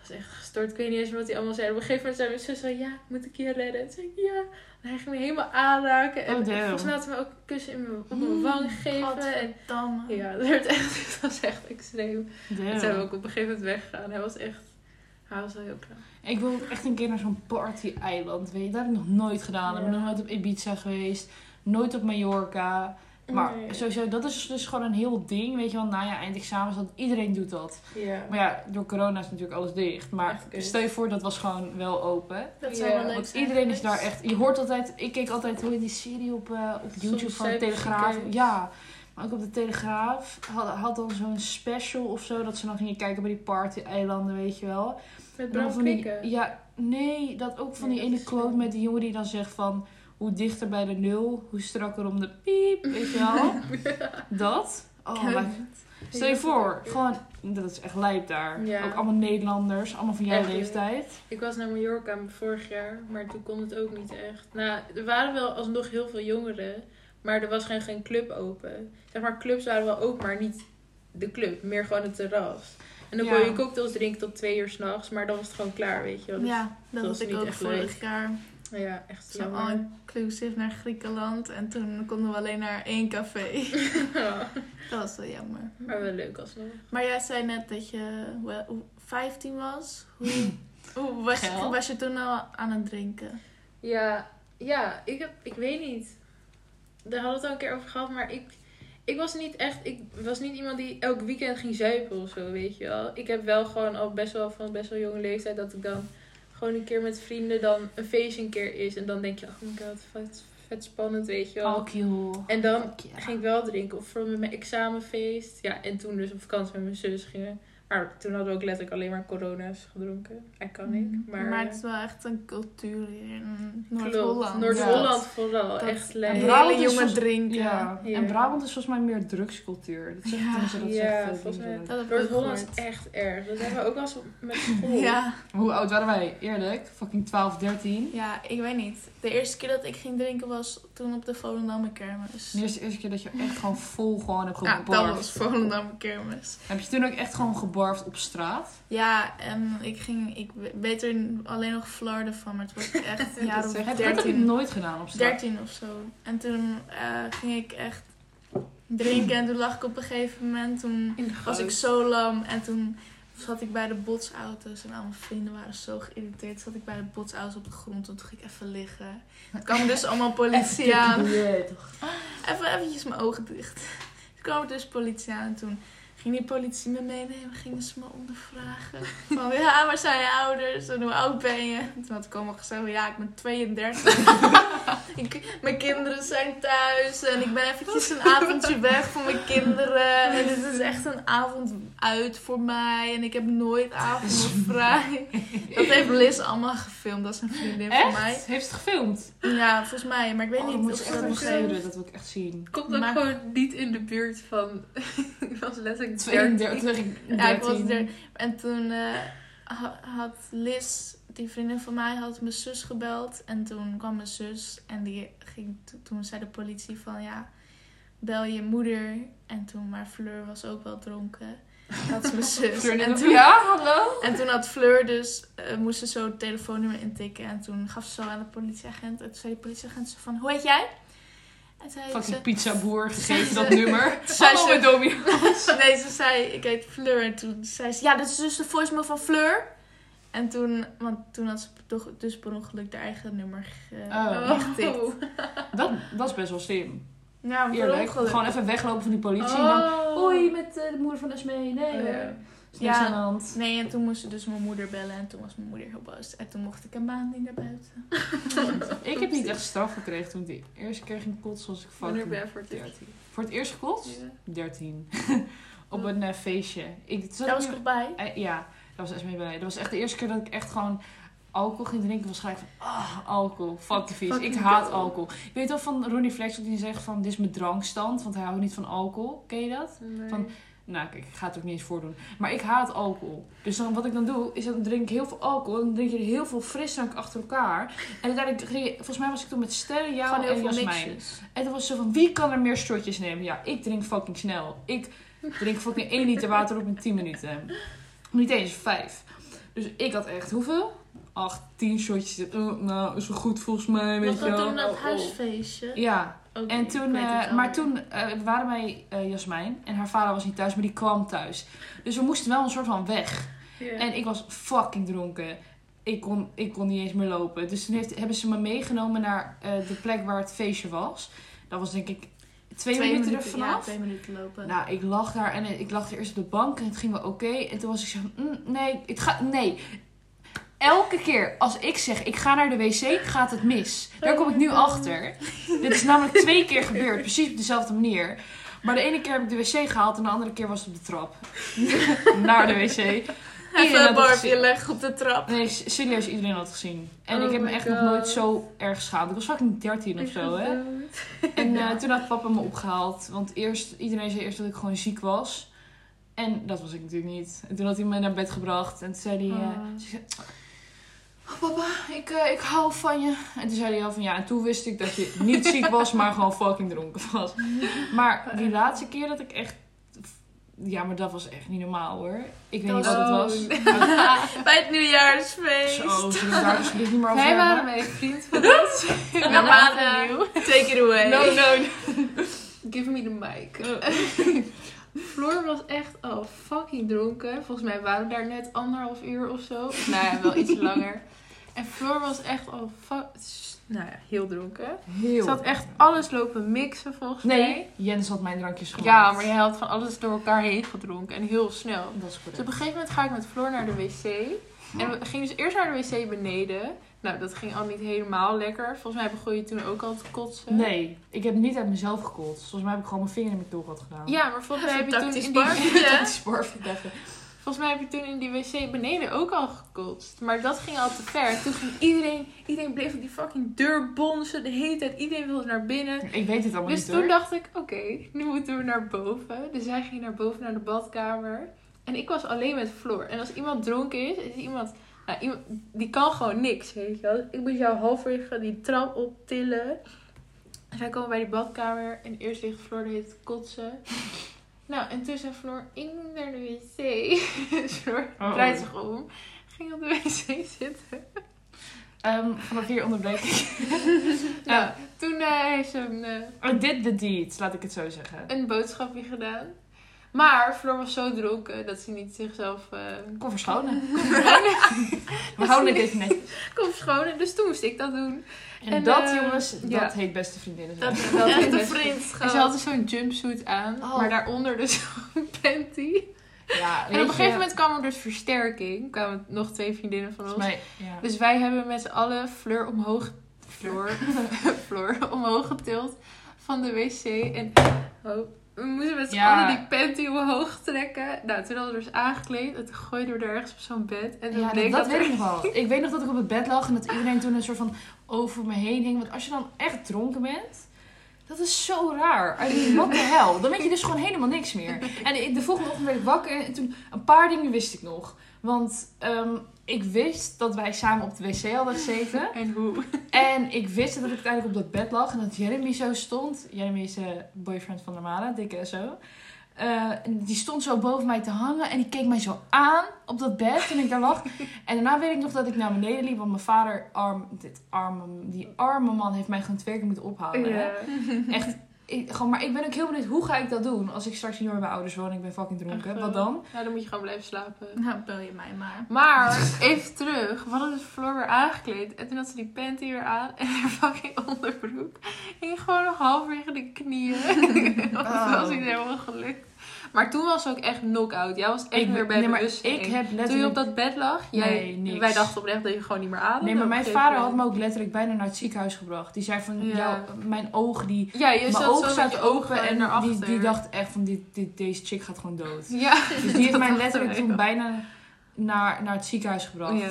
was echt gestort. Ik weet niet eens wat hij allemaal zei. Op een gegeven moment zei mijn zus zo, ja, moet ik je redden? En zei ik, ja. En hij ging me helemaal aanraken. En Oh, volgens mij had hij me ook een kussen in mijn, op mijn wang gegeven. En ja, dat, werd echt, het was echt extreem. Damn. En zijn we ook op een gegeven moment weggegaan. Hij was echt, hij was wel heel knap. Ik wil ook echt een keer naar zo'n party-eiland, weet je. Dat heb ik nog nooit gedaan. Ik ben nog nooit op Ibiza geweest. Nooit op Mallorca. Maar Nee. sowieso, dat is dus gewoon een heel ding, weet je wel. Na je eindexamens, dat iedereen doet dat. Ja. Maar ja, door corona is natuurlijk alles dicht. Maar stel je voor, dat was gewoon wel open. Dat zou Ja, wel leuk Want iedereen is daar echt... Je hoort altijd... Ik keek altijd, hoe heet die serie op, eh, op YouTube Soms van de Telegraaf? Ja, maar ook op de Telegraaf had, had dan zo'n special of zo. Dat ze dan gingen kijken bij die party-eilanden, weet je wel. Met Bram van die, Krikke. Ja, nee, dat ook van Nee, die ene quote met die jongen die dan zegt van... Hoe dichter bij de nul, hoe strakker om de piep, weet je wel? dat. Oh, maar stel je voor, gewoon... Dat is echt lijp daar. Ja. Ook allemaal Nederlanders, allemaal van jouw Echt, leeftijd. Ik was naar Mallorca vorig jaar, maar toen kon het ook niet echt. Nou, er waren wel alsnog heel veel jongeren, maar er was geen, geen club open. Zeg maar, clubs waren wel open, maar niet de club, meer gewoon het terras. En dan kon je cocktails drinken tot twee uur s'nachts, maar dan was het gewoon klaar, weet je wel. Dus- Ja, dat was ik ook vorig jaar. ja, echt Zo jammer. all-inclusive naar Griekenland. En toen konden we alleen naar één café. Ja, dat was wel jammer. maar wel leuk alsnog. Maar jij zei net dat je wel, hoe- 15 was. Hoe, hoe was, je, Geil. was je toen al aan het drinken? Ja, ja ik, heb, ik weet niet. Daar hadden we het al een keer over gehad, maar ik, ik was niet echt, ik was niet iemand die elk weekend ging zuipen of zo, weet je wel. Ik heb wel gewoon al best wel van best wel jonge leeftijd dat ik dan gewoon een keer met vrienden dan een feestje een keer is. En dan denk je, oh my god, vet, vet spannend, weet je wel. Alcohol. En dan ging ik wel drinken. Of voor mijn examenfeest. Ja, en toen dus op vakantie met mijn zus gingen. Maar toen hadden we ook letterlijk alleen maar corona's gedronken. Iconic. Maar, Maar het is wel echt een cultuur hier in klopt. Noord-Holland. Noord-Holland Ja. vooral. Dat- echt. En hele Brabant is jongen volgens- drinken. Ja. Ja. en Brabant is volgens mij meer drugscultuur. Dat zeggen Ja. tenminste, dat Ja, zegt veel volgens mij-. Dat Noord-Holland is echt erg. Dat hebben we ook wel eens met school. Ja, Hoe oud waren wij? Eerlijk? Fucking 12, 13. ja, ik weet niet. De eerste keer dat ik ging drinken was toen op de Volendammer kermis. De eerste, keer dat je echt gewoon vol gewoon hebt Ja, gebarfd. dat was kermis. Heb je toen ook echt gewoon gebarfd op straat? Ja, en ik ging, ik weet er alleen nog flarden van, maar het was echt jaar Dat of zeg- Heb je dat 13. nooit gedaan op straat? 13 of zo. En toen eh, ging ik echt drinken en toen lag ik op een gegeven moment. Toen was ik zo lam en toen zat ik bij de botsauto's en al mijn vrienden waren zo geïrriteerd. Zat ik bij de botsauto's op de grond en toen ging ik even liggen. Toen kwam dus allemaal politie aan. Even eventjes mijn ogen dicht. Toen kwam er dus politie aan en toen ging die politie me meenemen. Gingen ze me ondervragen. Van ja, waar zijn je ouders en hoe oud ben je? En toen had ik allemaal gezegd, ja, ik ben 32. ik, mijn kinderen zijn thuis en ik ben eventjes een avondje weg van mijn kinderen. En dit is echt een avond uit voor mij. En ik heb nooit avonden vrij. Dat heeft Liz allemaal gefilmd. Dat is een vriendin van mij. Heeft het gefilmd? Ja, volgens mij. Maar ik weet Oh, niet of ik ze dat nog even heeft. sturen. Dat wil ik echt zien. Komt ook Maar- gewoon niet in de buurt van... ik was letterlijk 32, 13. 13. Ja, ik was er. En toen eh, ha- had Liz, die vriendin van mij, had mijn zus gebeld. En toen kwam mijn zus en die ging, to- toen zei de politie van ja, bel je moeder. En toen, maar Fleur was ook wel dronken. Dat is mijn zus. En, toen, Ja, hallo? en toen had Fleur dus, eh, moest ze zo het telefoonnummer intikken. En toen gaf ze zo aan de politieagent. En toen zei de politieagent zo van, hoe heet jij? En zei Fucking ze, pizzaboer, gegeven dat nummer. zei Hallo, ze- Domino's. Nee, ze zei, ik heet Fleur. En toen zei ze, ja, dat is dus de voicemail van Fleur. En toen, want toen had ze toch dus per ongeluk haar eigen nummer ge- Oh. ingetikt. Dat, dat is best wel slim. Eerlijk. ongeluk. Gewoon even weglopen van die politie. En dan, Oh. hoi, met eh, de moeder van Esmee. Nee, Oh, hoor. ja. Is niks Ja. aan de hand. Nee, en toen moest ze dus mijn moeder bellen. En toen was mijn moeder heel boos. En toen mocht ik een maand niet naar buiten. Ik heb niet echt straf gekregen toen ik de eerste keer ging kotsen. Was ik fucking ben voor het eerst? 13. Voor het eerst gekotst? Ja. 13. Op een eh, feestje. Ik, Daar was ik nog bij. Eh, ja, dat was Esmee bij. Dat was echt de eerste keer dat ik echt gewoon alcohol ging drinken. Was gelijk van, ah, alcohol, fuck vies. Ik haat alcohol. Je weet wel van Ronnie Flex die zegt van, dit is mijn drankstand. Want hij houdt niet van alcohol. Ken je dat? Nee. Van- Nou, kijk, ik ga het ook niet eens voordoen. Maar ik haat alcohol. Dus dan, wat ik dan doe, is dan drink ik heel veel alcohol. Dan drink je heel veel frisdrank achter elkaar. En uiteindelijk, ging je- volgens mij was ik toen met Sterren, jou en Jasmijn. En toen was zo van, wie kan er meer shotjes nemen? Ja, ik drink fucking snel. Ik drink fucking 1 liter water op in 10 minuten. Niet eens 5. Dus ik had echt, hoeveel? 8, 10 shotjes. Oh, nou, is wel goed volgens mij, weet Was dat toen dat huisfeestje? Ja, Oké, en toen, eh, maar toen eh, waren wij eh, Jasmijn en haar vader was niet thuis, maar die kwam thuis. Dus we moesten wel een soort van weg. Ja. En ik was fucking dronken. Ik kon, ik kon niet eens meer lopen. Dus toen heeft, hebben ze me meegenomen naar eh, de plek waar het feestje was. Dat was denk ik twee, minuten, er Ja, vanaf. twee minuten lopen. Nou, ik lag daar en ik lag er eerst op de bank en het ging wel oké. En toen was ik zo mm, nee, het gaat, nee. Elke keer als ik zeg, ik ga naar de wc, gaat het mis. Daar kom ik nu achter. Dit is namelijk twee keer gebeurd, precies op dezelfde manier. Maar de ene keer heb ik de wc gehaald en de andere keer was het op de trap. naar de wc. Even een gezien. leggen op de trap. Nee, serieus, iedereen had het gezien. En Oh ik heb me echt nog nooit zo erg geschaamd. Ik was fucking 13 of zo, hè. En eh, toen had papa me opgehaald. Want eerst, iedereen zei eerst dat ik gewoon ziek was. En dat was ik natuurlijk niet. En toen had hij me naar bed gebracht. En toen zei hij... eh, Oh. ze "Oh, papa, ik, eh, ik hou van je. En toen zei hij al van ja. En toen wist ik dat je niet ziek was, maar gewoon fucking dronken was. Maar die laatste keer dat ik echt... Ja, maar dat was echt niet normaal hoor. Ik weet niet wat het was. Bij het nieuwjaarsfeest. Zo, we daar dus niet meer over Wij waren een vriend van ons. Nieuw. Take it away. No, no, Give me the mic. Floor was echt al fucking dronken. Volgens mij waren we daar net anderhalf uur of zo. Nou ja, wel iets langer. En Floor was echt al fu- nou ja, heel dronken. Heel. Ze had echt alles lopen mixen volgens mij. Nee, Jens had mijn drankjes gemaakt. Ja, maar je had van alles door elkaar heen gedronken. En heel snel. Dat is Dus correct. op een gegeven moment ga ik met Floor naar de wc. En we gingen dus eerst naar de wc beneden. Nou, dat ging al niet helemaal lekker. Volgens mij begon je toen ook al te kotsen. Nee, ik heb niet uit mezelf gekotst. Volgens mij heb ik gewoon mijn vinger in mijn keelgat gedaan. Ja, maar volgens mij heb je toen in die, barfje. Even. volgens mij heb je toen in die wc beneden ook al gekotst. Maar dat ging al te ver. Toen ging iedereen, iedereen bleef op die fucking deur bonzen de hele tijd. Iedereen wilde naar binnen. Ik weet het allemaal Dus niet toen hoor. dacht ik, oké, nu moeten we naar boven. Dus zij ging naar boven naar de badkamer. En ik was alleen met Floor. En als iemand dronken is, is iemand, nou, iemand die kan gewoon niks, weet je wel. Ik moest jou halverwege die trap optillen. En wij komen bij die badkamer en eerst ligt Floor de te kotsen. Nou, en toen zei Floor, ik moet naar de wc. Dus Floor Oh. draait zich om, ging op de wc zitten. Ehm, vanaf hier onderbreek ik. Nou, toen eh, heeft ze een... eh, I did the deed, laat ik het zo zeggen. een boodschapje gedaan. Maar Floor was zo dronken dat ze niet zichzelf eh Kom verschonen. We houden het even netjes. kon verschonen. Dus toen moest ik dat doen. En, En, dat, eh, jongens, ja. dat heet beste vriendinnen. Dat, heet een best- vriendschap. En ze had dus zo'n jumpsuit aan. Oh. Maar daaronder dus zo'n panty. ja, En op een gegeven moment kwam er dus versterking. kwamen nog twee vriendinnen van ons. Mij, ja. Dus wij hebben met z'n allen Fleur omhoog... Floor, Floor omhoog getild van de wc. En oh, we moesten met z'n Ja. allen die panty omhoog trekken. Nou, toen hadden we dus aangekleed. En toen gooiden we er ergens op zo'n bed. En toen Ja, bleek dat, dat, dat er... weet ik nog wel. Ik weet nog dat ik op het bed lag en dat iedereen toen een soort van over me heen hing. Want als je dan echt dronken bent, dat is zo raar. I mean, what the hell? Dan weet je dus gewoon helemaal niks meer. En de volgende ochtend werd ik wakker en toen een paar dingen wist ik nog. Want ehm, ik wist dat wij samen op de wc hadden gezeten. En hoe? En ik wist dat ik uiteindelijk op dat bed lag en dat Jeremy zo stond. Jeremy is de boyfriend van Normale, dikke zo. Eh, en die stond zo boven mij te hangen en die keek mij zo aan op dat bed toen ik daar lag. En daarna weet ik nog dat ik naar beneden liep, want mijn vader, arm, dit arme, die arme man, heeft mij gewoon twee keer moeten ophalen. Echt, ik, gewoon, maar ik ben ook heel benieuwd, hoe ga ik dat doen als ik straks niet meer bij mijn ouders woon en ik ben fucking dronken? Echt, Wat eh, dan? Nou, dan moet je gewoon blijven slapen. Nou, bel je mij maar. Maar, even terug. We hadden dus Floor weer aangekleed. En toen had ze die panty weer aan. En haar fucking onderbroek ging gewoon nog halverwege de knieën. dat Oh. was niet helemaal gelukt. Maar toen was ook echt knock-out. Jij was echt Ik, weer bij nee, maar bewustzijn. ik heb Toen je letterlijk... op dat bed lag, jij, Nee, wij dachten oprecht dat je gewoon niet meer ademde. Nee, maar mijn vader had me ook letterlijk bijna naar het ziekenhuis gebracht. Die zei van, Ja. jou, mijn ogen die Ja, je Mijn met staat open en naar die, achter. die dacht echt van dit, dit, deze chick gaat gewoon dood. Ja, Dus die heeft mij letterlijk toen bijna naar, naar het ziekenhuis gebracht. Ja.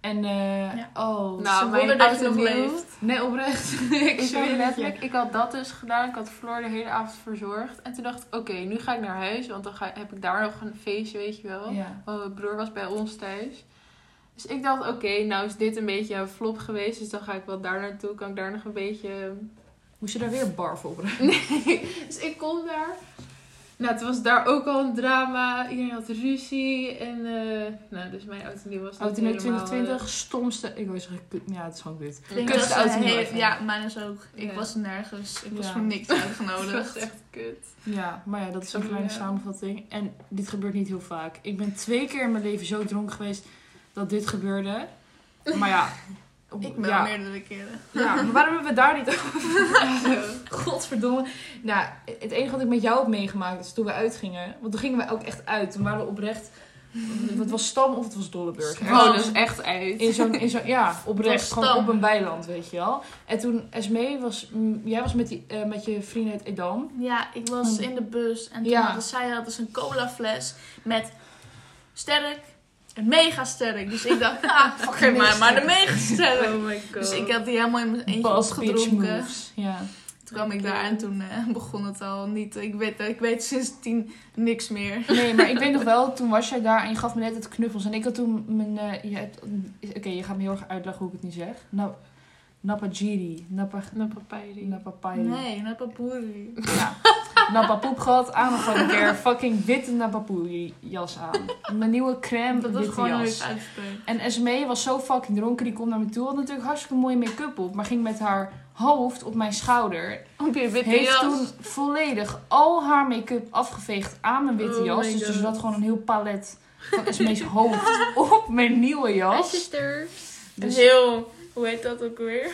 En, eh Ja. oh. Nou, Ze mijn wonder dat je nog leeft. Nee, oprecht. ik Ik, had letterlijk, ik had dat dus gedaan. Ik had Floor de hele avond verzorgd. En toen dacht ik, oké, nu ga ik naar huis. Want dan ga, heb ik daar nog een feestje, weet je wel. Ja. Want mijn broer was bij ons thuis. Dus ik dacht, oké, nou is dit een beetje een flop geweest. Dus dan ga ik wel daar naartoe. Kan ik daar nog een beetje... Moest je daar weer barf op Nee. Dus ik kom daar. Nou, het was daar ook al een drama. Iedereen had ruzie. En, eh, nou, dus mijn auto nieuw was helemaal, 2020, stomste... Ik wil zeggen, ja, het is gewoon denk Kutste dat nieuw even. Ja, mijn is ook. Ik Ja. was nergens. Ik was voor niks eh, Dat uitgenodigd. was echt kut. Ja, maar ja, dat is een kleine ja. samenvatting. En dit gebeurt niet heel vaak. Ik ben twee keer in mijn leven zo dronken geweest dat dit gebeurde. Maar ja... Ik ben ja, meerdere keren. ja, maar waarom hebben we daar niet over? Godverdomme. Nou, het enige wat ik met jou heb meegemaakt is toen we uitgingen. Want toen gingen we ook echt uit. Toen waren we oprecht... Het was Stam of het was Dolleburg. Oh, dus echt uit. In zo'n, in zo'n, ja, oprecht. Gewoon Stam. op een weiland, weet je wel. En toen Esmee was, mm, jij was met, die, eh, met je vriend uit Edam. Ja, ik was Hmm. in de bus en toen Ja. hadden zij hadden ze een cola fles met sterk mega sterk. Dus ik dacht, ah, geef mij maar de mega sterk. Oh my god. Dus ik had die helemaal in mijn eentje opgedronken. moves. Ja. Toen kwam ik daar en toen eh, begon het al niet. Ik weet, ik weet sindsdien niks meer. Nee, maar ik weet nog wel, toen was jij daar en je gaf me net het knuffels. En ik had toen mijn... eh, je hebt- Oké, je gaat me heel erg uitleggen hoe ik het nu zeg. Na, Napajiri. Napa. Napapairi. Nee, Napapuri. Ja. Napapoep gehad, aan nog een keer fucking witte Napapoei jas aan. Mijn nieuwe crème Dat witte gewoon jas. En Esmee was zo fucking dronken, die komt naar me toe. Had natuurlijk hartstikke mooie make-up op, maar ging met haar hoofd op mijn schouder. Op je witte Heeft jas. toen volledig al haar make-up afgeveegd aan mijn witte Oh jas. Dus er zat gewoon een heel palet van Esmee's hoofd op mijn nieuwe jas. sisters. Dus Heel, hoe heet dat ook weer?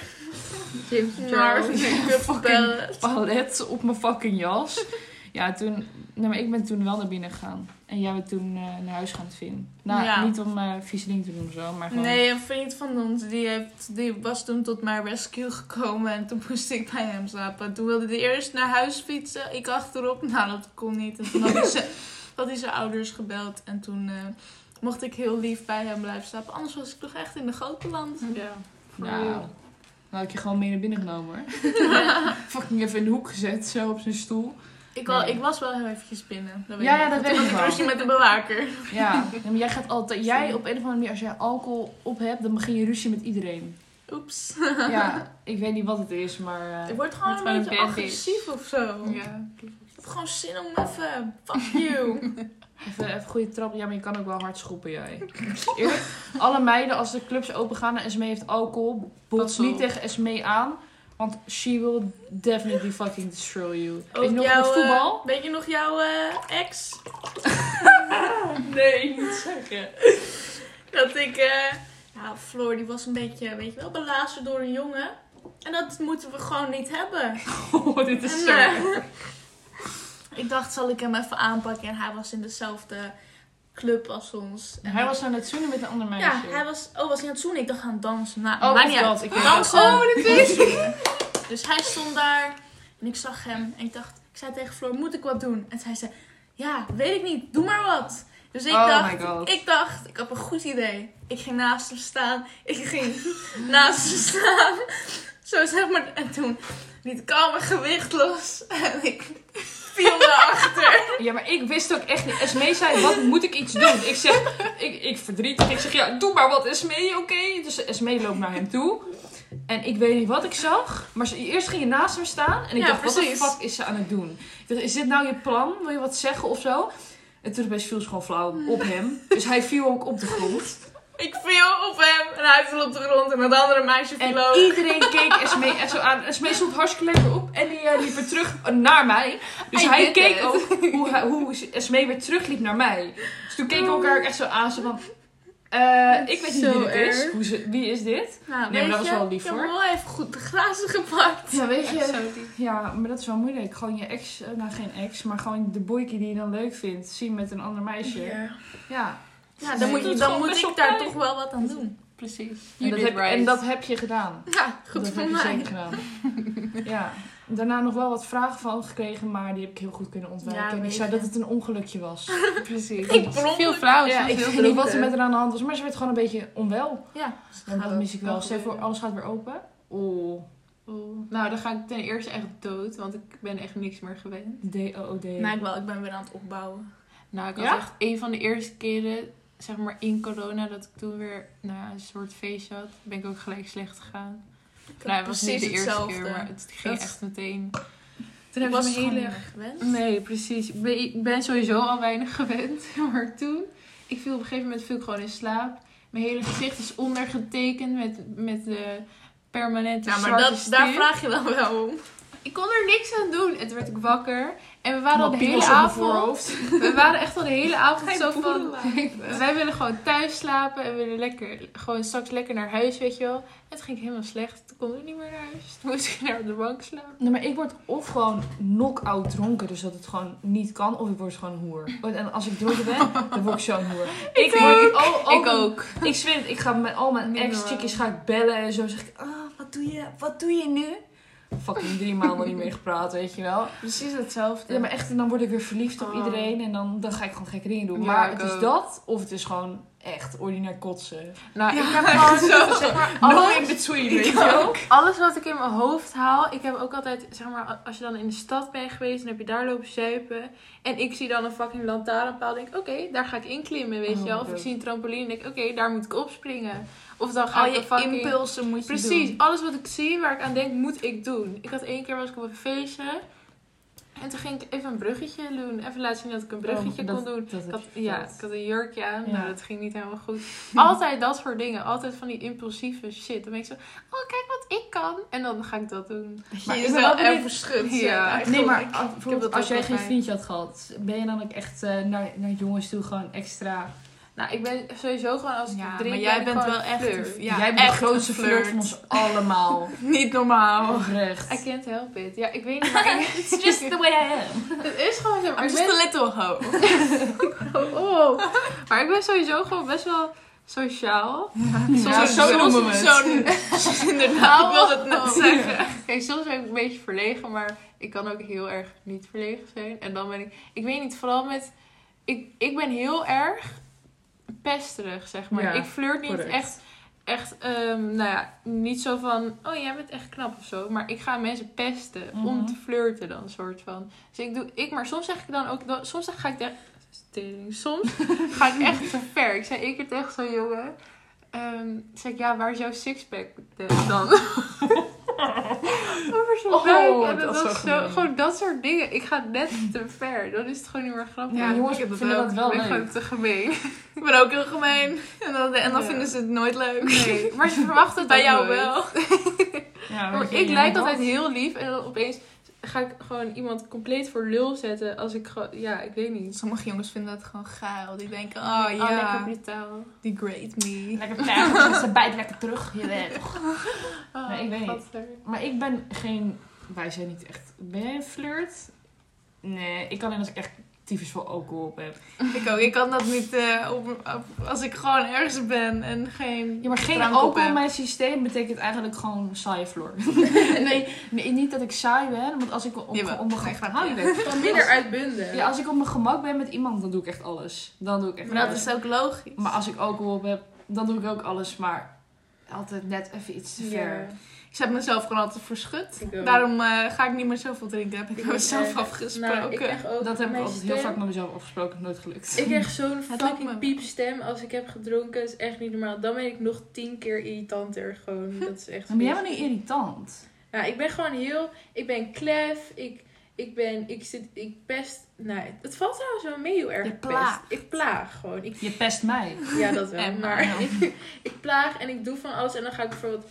James Charles. make-up palette. palet op mijn fucking jas. Ja, toen... Nee, maar ik ben toen wel naar binnen gegaan. En jij bent toen eh, naar huis gaan vinden. Nou, Ja. niet om vieze dingen te doen of zo, maar gewoon... Nee, een vriend van ons die, heeft, die was toen tot mijn rescue gekomen en toen moest ik bij hem slapen. Toen wilde hij eerst naar huis fietsen, ik achterop. Nou, dat kon niet. En toen had hij zijn, had hij zijn ouders gebeld en toen eh, mocht ik heel lief bij hem blijven slapen. Anders was ik toch echt in de grote land. Ja. Nou, dan had ik je gewoon mee naar binnen genomen hoor. Fucking even in de hoek gezet, zo op zijn stoel. Ik, wel, ik was wel heel eventjes binnen. Dat weet Ja, ik dat Toen weet ik wel. ruzie met de bewaker. Ja, maar jij gaat altijd... Jij op een of andere manier, als jij alcohol op hebt, dan begin je ruzie met iedereen. Oeps. Ja, ik weet niet wat het is, maar... eh, Ik word gewoon een beetje agressief of zo. Ja. Ik heb gewoon zin om even... Fuck you. Even, even goede trap. Ja, maar je kan ook wel hard schoppen, jij. Eerlijk, alle meiden, als de clubs open gaan en Esmee heeft alcohol, op. niet tegen Esmee aan. Want she will definitely fucking destroy you. Ook nog jouw, met voetbal? eh, weet je nog jouw eh, ex? nee, niet zeggen. Dat ik... eh ja, Floor die was een beetje, weet je wel, belazerd door een jongen. En dat moeten we gewoon niet hebben. Oh, dit is En, zo... ik dacht, zal ik hem even aanpakken? En hij was in dezelfde club als ons. En Hij was aan het zoenen met een ander meisje. Ja, hij was... Oh, was hij aan het zoenen? Ik dacht aan dansen. Nou, Oh, of niet dat. Ik Dansen. Oh, dat is Dus hij stond daar. En ik zag hem. En ik dacht... Ik zei tegen Floor, moet ik wat doen? En zij zei... Ja, weet ik niet. Doe maar wat. Dus ik Oh dacht... my God. Ik dacht, ik heb een goed idee. Ik ging naast hem staan. Ik ging naast hem staan. Zo zeg maar. En toen liet ik al mijn gewicht los. En ik viel naar achter. Ja, maar ik wist ook echt niet. Esmee zei, wat moet ik iets doen? Ik zeg, ik, ik verdrietig. Ik zeg, ja, doe maar wat Esmee, oké? Dus Esmee loopt naar hem toe. En ik weet niet wat ik zag. Maar ze, eerst ging je naast hem staan. En ik Ja, dacht, wat de precies. fuck is ze aan het doen? Ik dacht, is dit nou je plan? Wil je wat zeggen of zo? En toen opeens viel ze gewoon flauw op hem. Dus hij viel ook op de grond. Ik viel op hem. En hij viel op de grond. En dat andere meisje En viel ook. iedereen keek Esmee echt zo aan. Esmee stond hartstikke lekker op. En die eh, liep weer terug naar mij. Dus I hij keek it. ook hoe, hoe Esmee weer terugliep naar mij. Dus toen keken we elkaar ook echt zo aan. Zo van... eh, ik weet niet wie dit is. Hoe ze, wie is dit? Nou, Nee, maar dat was wel lief, Ik heb wel even goed de glazen gepakt. Ja, weet je. zo. Ja, maar dat is wel moeilijk. Gewoon je ex, eh, nou geen ex, maar gewoon de boykie die je dan leuk vindt, zien met een ander meisje. Ja. Ja. Ja, dan moet, je, dan moet ik daar toch wel wat aan doen. Precies. En dat, heb, right. en dat heb je gedaan. Ja, goed dat voor heb je mij. zeker gedaan. ja. daarna nog wel wat vragen van gekregen, maar die heb ik heel goed kunnen ontwijken. Ja, en ik zei je. dat het een ongelukje was. Precies. Ik Veel flauw. ja, soms ik weet niet wat er met haar aan de hand was, maar ze werd gewoon een beetje onwel. Ja. En dat Gaat mis ik wel. Stel je voor, alles gaat weer open. Oh, Oeh. Nou, dan ga ik ten eerste echt dood, want ik ben echt niks meer gewend. D-O-O-D. Nou, ik wel. Ik ben weer aan het opbouwen. Nou, ik had Ja? echt een van de eerste keren, zeg maar in corona, dat ik toen weer nou, ja, een soort feestje had. Ben ik ook gelijk slecht gegaan. Ik Nou, het was niet precies de eerste hetzelfde. keer, maar het ging Dat- echt meteen. Toen Ik was me heel erg... gewend. Nee, precies. Ik ben, ik ben sowieso al weinig gewend. Maar toen, ik viel op een gegeven moment viel ik gewoon in slaap. Mijn hele gezicht is ondergetekend met, met de permanente Ja, maar dat, daar vraag je dan wel om. Ik kon er niks aan doen. En toen werd ik wakker. En we waren al de hele avond... voorhoofd. We waren echt al de hele avond Geen zo van... Wij willen gewoon thuis slapen en we willen lekker, gewoon straks lekker naar huis, weet je wel. En toen ging ik helemaal slecht. Toen konden we niet meer naar huis. Toen moest ik naar op de bank slapen. Nee, maar ik word of gewoon knock-out dronken, dus dat het gewoon niet kan, of ik word gewoon een hoer. En als ik dronken ben, dan word ik zo'n hoer. Ik ook. al- al Ik mijn- ook. Ik zweer het, ik ga met al mijn ex-chickies ga ik bellen en zo zeg ik, ah, wat doe je, wat doe je nu? Fucking drie maanden niet meer gepraat, weet je wel. Precies hetzelfde. Ja, maar echt, en dan word ik weer verliefd op Oh. iedereen en dan, dan ga ik gewoon gekke dingen doen. Ja, maar het is dat, of het is gewoon echt ordinair kotsen. Nou, Ja, ik heb gewoon, zo. zeg maar, No in between, weet je ook. alles wat ik in mijn hoofd haal. Ik heb ook altijd, zeg maar, als je dan in de stad bent geweest en heb je daar lopen zuipen. En ik zie dan een fucking lantaarnpaal. Denk ik, oké, daar ga ik in klimmen, weet je Oh, wel. Of ik zie een trampoline denk ik, oké, daar moet ik opspringen. Of dan ga Al ik je fucking... impulsen moet je Precies, doen. alles wat ik zie, waar ik aan denk, moet ik doen. Ik had één keer was ik op een feestje. En toen ging ik even een bruggetje doen. Even laten zien dat ik een bruggetje Oh, dat- kon doen. dat Ik had, ja, ik had een jurkje aan. Ja. Nou, dat ging niet helemaal goed. Altijd dat soort dingen. Altijd van die impulsieve shit. Dan ben ik zo, oh kijk wat ik kan. En dan ga ik dat doen. Maar je is wel even schut. Ja. Nee, maar als, heb bijvoorbeeld dat als ook jij geen vriendje had gehad, ben je dan ook echt eh, naar, naar jongens toe gewoon extra... Nou, ik ben sowieso gewoon als ik Ja, drink, maar jij ben bent wel echt een- ja, jij bent de grootste flirt. flirt. van ons allemaal. Niet normaal. Oprecht. I can't help it. Ja, ik weet niet, maar ik- It's just the way I am. het is gewoon zo. Maar I'm ik just ben a little hoe. Oh, oh. Maar ik ben sowieso gewoon best wel sociaal. Ja, zo noemen we het. Zo'n... Inderdaad, ik wilde het net Oh. zeggen. Kijk, soms ben ik een beetje verlegen, maar ik kan ook heel erg niet verlegen zijn. En dan ben ik, ik weet niet, vooral met, ik, ik ben heel erg pesterig, zeg maar. Ja, ik flirt niet correct. echt, echt, ehm, nou ja, niet zo van, oh jij bent echt knap of zo. Maar ik ga mensen pesten om Mhm. te flirten dan, soort van. Dus ik doe, ik, maar soms zeg ik dan ook, dan- soms ga ik echt, soms ga ik echt te ver. Ik zei één keer tegen zo'n jongen, ehm, zei ik, ja, waar is jouw sixpack dan? Over zo'n Oh, buik. En dat dat, zo gewoon dat soort dingen. Ik ga net te ver. Dan is het gewoon niet meer grappig. Ja, jongens ik ook. dat wel ik ben leuk. gewoon te gemeen. Ik ben ook heel gemeen. En dan, en dan Ja. vinden ze het nooit leuk. Nee, maar ze verwachten het Bij jou nooit. wel. Ja, Maar ik lijk altijd heel lief en dan opeens ga ik gewoon iemand compleet voor lul zetten als ik gewoon, ja, ik weet niet. Sommige jongens vinden dat gewoon geil. Die denken, oh Oh, ja, lekker brutaal. die great me. Lekker pijl, ze bijt lekker terug. Je weet toch. Oh, Nee, ik weet niet. Maar ik ben geen... Wij zijn niet echt... Ben jij een flirt? Nee, ik kan alleen als ik echt tyfus veel alcohol op heb. Ik ook. Ik kan dat niet eh, op, op- als ik gewoon ergens ben en geen Ja, maar geen alcohol in mijn systeem betekent eigenlijk gewoon saaie floor. nee, nee, niet dat ik saai ben, want als ik op, op mijn gemak... Hou. Gewoon minder uitbundig. Ja, als ik op mijn gemak ben met iemand, dan doe ik echt alles. Dan doe ik echt Maar dat alles. is ook logisch. Maar als ik alcohol op heb, dan doe ik ook alles, maar altijd net even iets te ver. Ik heb mezelf gewoon altijd verschut. Ik. Daarom eh, ga ik niet meer zoveel drinken. Heb ik, Ik mezelf afgesproken. Nou, ik ook Dat heb ik altijd heel vaak met mezelf afgesproken, nooit gelukt. Ik krijg zo'n fucking piepstem als ik heb gedronken. Dat is echt niet normaal. Dan ben ik nog tien keer irritanter. Gewoon, dat is echt Maar ben jij wel niet irritant? Ja, ik ben gewoon heel... Ik ben klef. Ik, ik ben... Ik zit... Ik pest... Nee, het valt trouwens wel mee heel erg. Je pest. plaagt. Ik plaag gewoon. Ik, Je pest mij. ja, dat wel. En maar maar- ik, ik plaag en ik doe van alles. En dan ga ik bijvoorbeeld...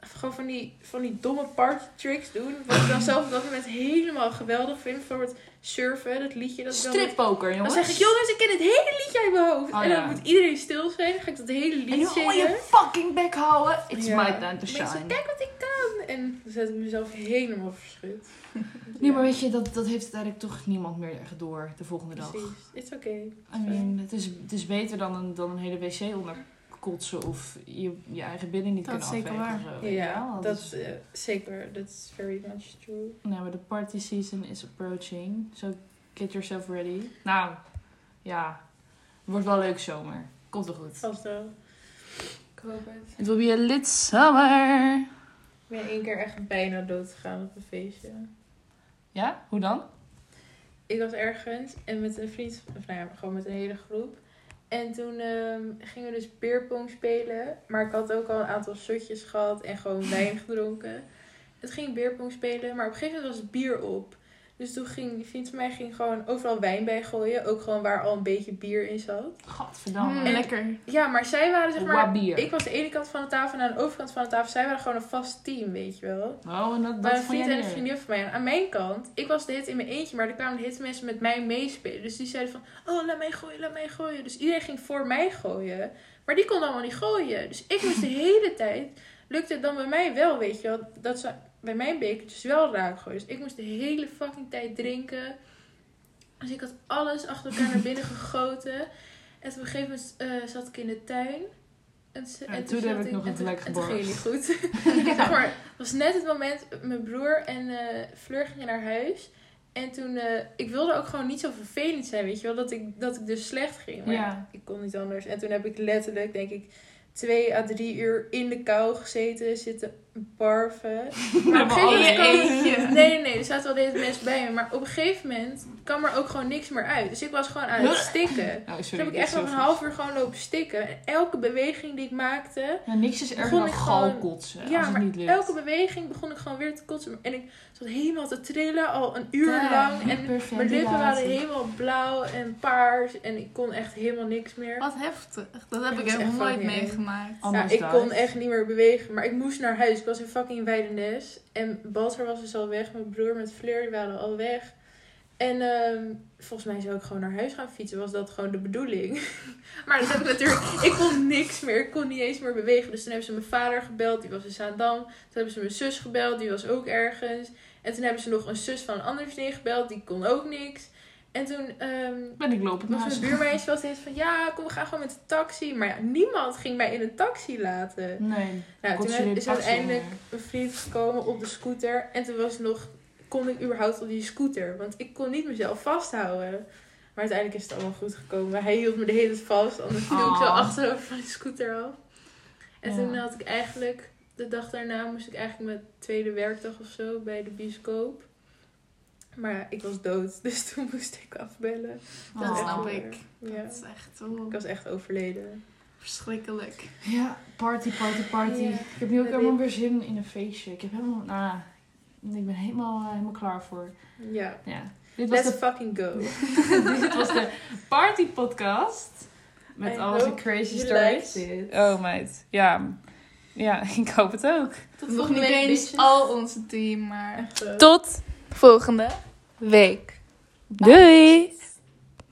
Gewoon van die, van die domme party tricks doen. Wat ik dan zelf op dat moment helemaal geweldig vind. Bijvoorbeeld surfen, dat liedje. Dat dan Strippoker, dan jongens. zeg ik, jongens, ik ken het hele liedje uit mijn hoofd. Oh, en dan ja. moet iedereen stil zijn. Dan ga ik dat hele lied En zingen. al je fucking bek houden. It's Ja. my time to Dan shine. kijk wat ik kan. En dan zet ik mezelf helemaal verschut. Nee, maar weet je, dat, dat heeft uiteindelijk toch niemand meer echt door de volgende dag. Precies. It's okay. I mean, het is, het is beter dan een, dan een hele wc onder kotsen of je, je eigen binnen niet Dat kunnen is zeker afvegen. waar. of zo, Ja, wel? dat is eh, zeker. That's very much true. Nou, maar de party season is approaching. So get yourself ready. Nou, ja. Het wordt wel leuk zomer. Komt wel goed. Vast wel. Ik hoop het. Het will be a lit summer. Ik ben één keer echt bijna dood gegaan op een feestje. Ja? Hoe dan? Ik was ergens en met een vriend, of nou ja, gewoon met een hele groep. En toen ehm, gingen we dus beerpong spelen. Maar ik had ook al een aantal shotjes gehad en gewoon wijn gedronken. Het ging beerpong spelen, maar op een gegeven moment was het bier op. Dus toen ging die vriend van mij ging gewoon overal wijn bij gooien. Ook gewoon waar al een beetje bier in zat. Gadverdamme. Mm, En- lekker. Ja, maar zij waren zeg maar... Wabier. Ik was de ene kant van de tafel en aan de overkant van de tafel. Zij waren gewoon een vast team, weet je wel. Oh, en dat, Maar dat een vond vriend en een niet vriendin van mij. En aan mijn kant, ik was de hit in mijn eentje, maar er kwamen de hit mensen met mij meespelen. Dus die zeiden van, oh, laat mij gooien, laat mij gooien. Dus iedereen ging voor mij gooien. Maar die kon allemaal niet gooien. Dus ik moest de hele tijd, lukte het dan bij mij wel, weet je wel, dat ze bij mijn bekertjes wel raak gooien. Dus ik moest de hele fucking tijd drinken. Dus ik had alles achter elkaar naar binnen gegoten. En toen op een gegeven moment eh, zat ik in de tuin. En, En toen heb zat ik nog en een toen- vlek En toen ging niet goed. Ja. Maar, het was net het moment, mijn broer en eh, Fleur gingen naar huis. En toen, eh, ik wilde ook gewoon niet zo vervelend zijn, weet je wel, dat ik, dat ik dus slecht ging. Maar Ja. ik kon niet anders. En toen heb ik letterlijk, denk ik, twee à drie uur in de kou gezeten, zitten barven. Maar op een gegeven moment. Nee, nee, nee, er zaten wel deze mensen bij me. Maar op een gegeven moment kwam er ook gewoon niks meer uit. Dus ik was gewoon aan het stikken. Oh, sorry. Toen heb ik echt nog een half uur gewoon lopen stikken. En elke beweging die ik maakte, Ja, niks is erger begon dan ik gewoon- galkotsen ja, als het maar niet lukt. elke beweging begon ik gewoon weer te kotsen. En ik zat helemaal te trillen, al een uur Ja, lang. En mijn lippen waren helemaal blauw en paars. En ik kon echt helemaal niks meer. Wat heftig. Dat heb Dat ik helemaal echt nooit meegemaakt. Ja, ik kon echt niet meer bewegen. Maar ik moest naar huis. Ik was in fucking Weidenes. En Balter was dus al weg. Mijn broer met Fleur, die waren al weg. En ehm, volgens mij zou ik gewoon naar huis gaan fietsen. Was dat gewoon de bedoeling. maar dat heb ik natuurlijk... Ik kon niks meer. Ik kon niet eens meer bewegen. Dus toen hebben ze mijn vader gebeld. Die was in Zaandam. Toen hebben ze mijn zus gebeld. Die was ook ergens. En toen hebben ze nog een zus van een andere vriendin gebeld. Die kon ook niks. En toen ehm, Ben ik was mijn buurmeisje wel steeds van... Ja, kom, we gaan gewoon met de taxi. Maar ja, niemand ging mij in een taxi laten. Nee. Nou, toen is de uiteindelijk onder? een vriend gekomen op de scooter. En toen was nog, kon ik überhaupt op die scooter. Want ik kon niet mezelf vasthouden. Maar uiteindelijk is het allemaal goed gekomen. Hij hield me de hele tijd vast. Anders viel ik zo achterover van die scooter af. En Ja. toen had ik eigenlijk, de dag daarna moest ik eigenlijk mijn tweede werkdag of zo bij de bioscoop. Maar ja, ik was dood. Dus toen moest ik afbellen. Dat Oh. snap ik. Ja, Dat is echt oh, ik was echt overleden. verschrikkelijk. Ja, party, party, party. Ja, ik heb nu ook dat helemaal ik- weer zin in een feestje. Ik heb helemaal, nou, ik ben helemaal, eh, helemaal klaar voor. Ja, Ja. Dit was, let's de, fucking go. dit was de party podcast. Met I al zijn crazy stories. Oh meid, ja. Ja, ik hoop het ook. Tot Nog volgende niet week, eens al onze team, maar... Tot volgende week. Doei!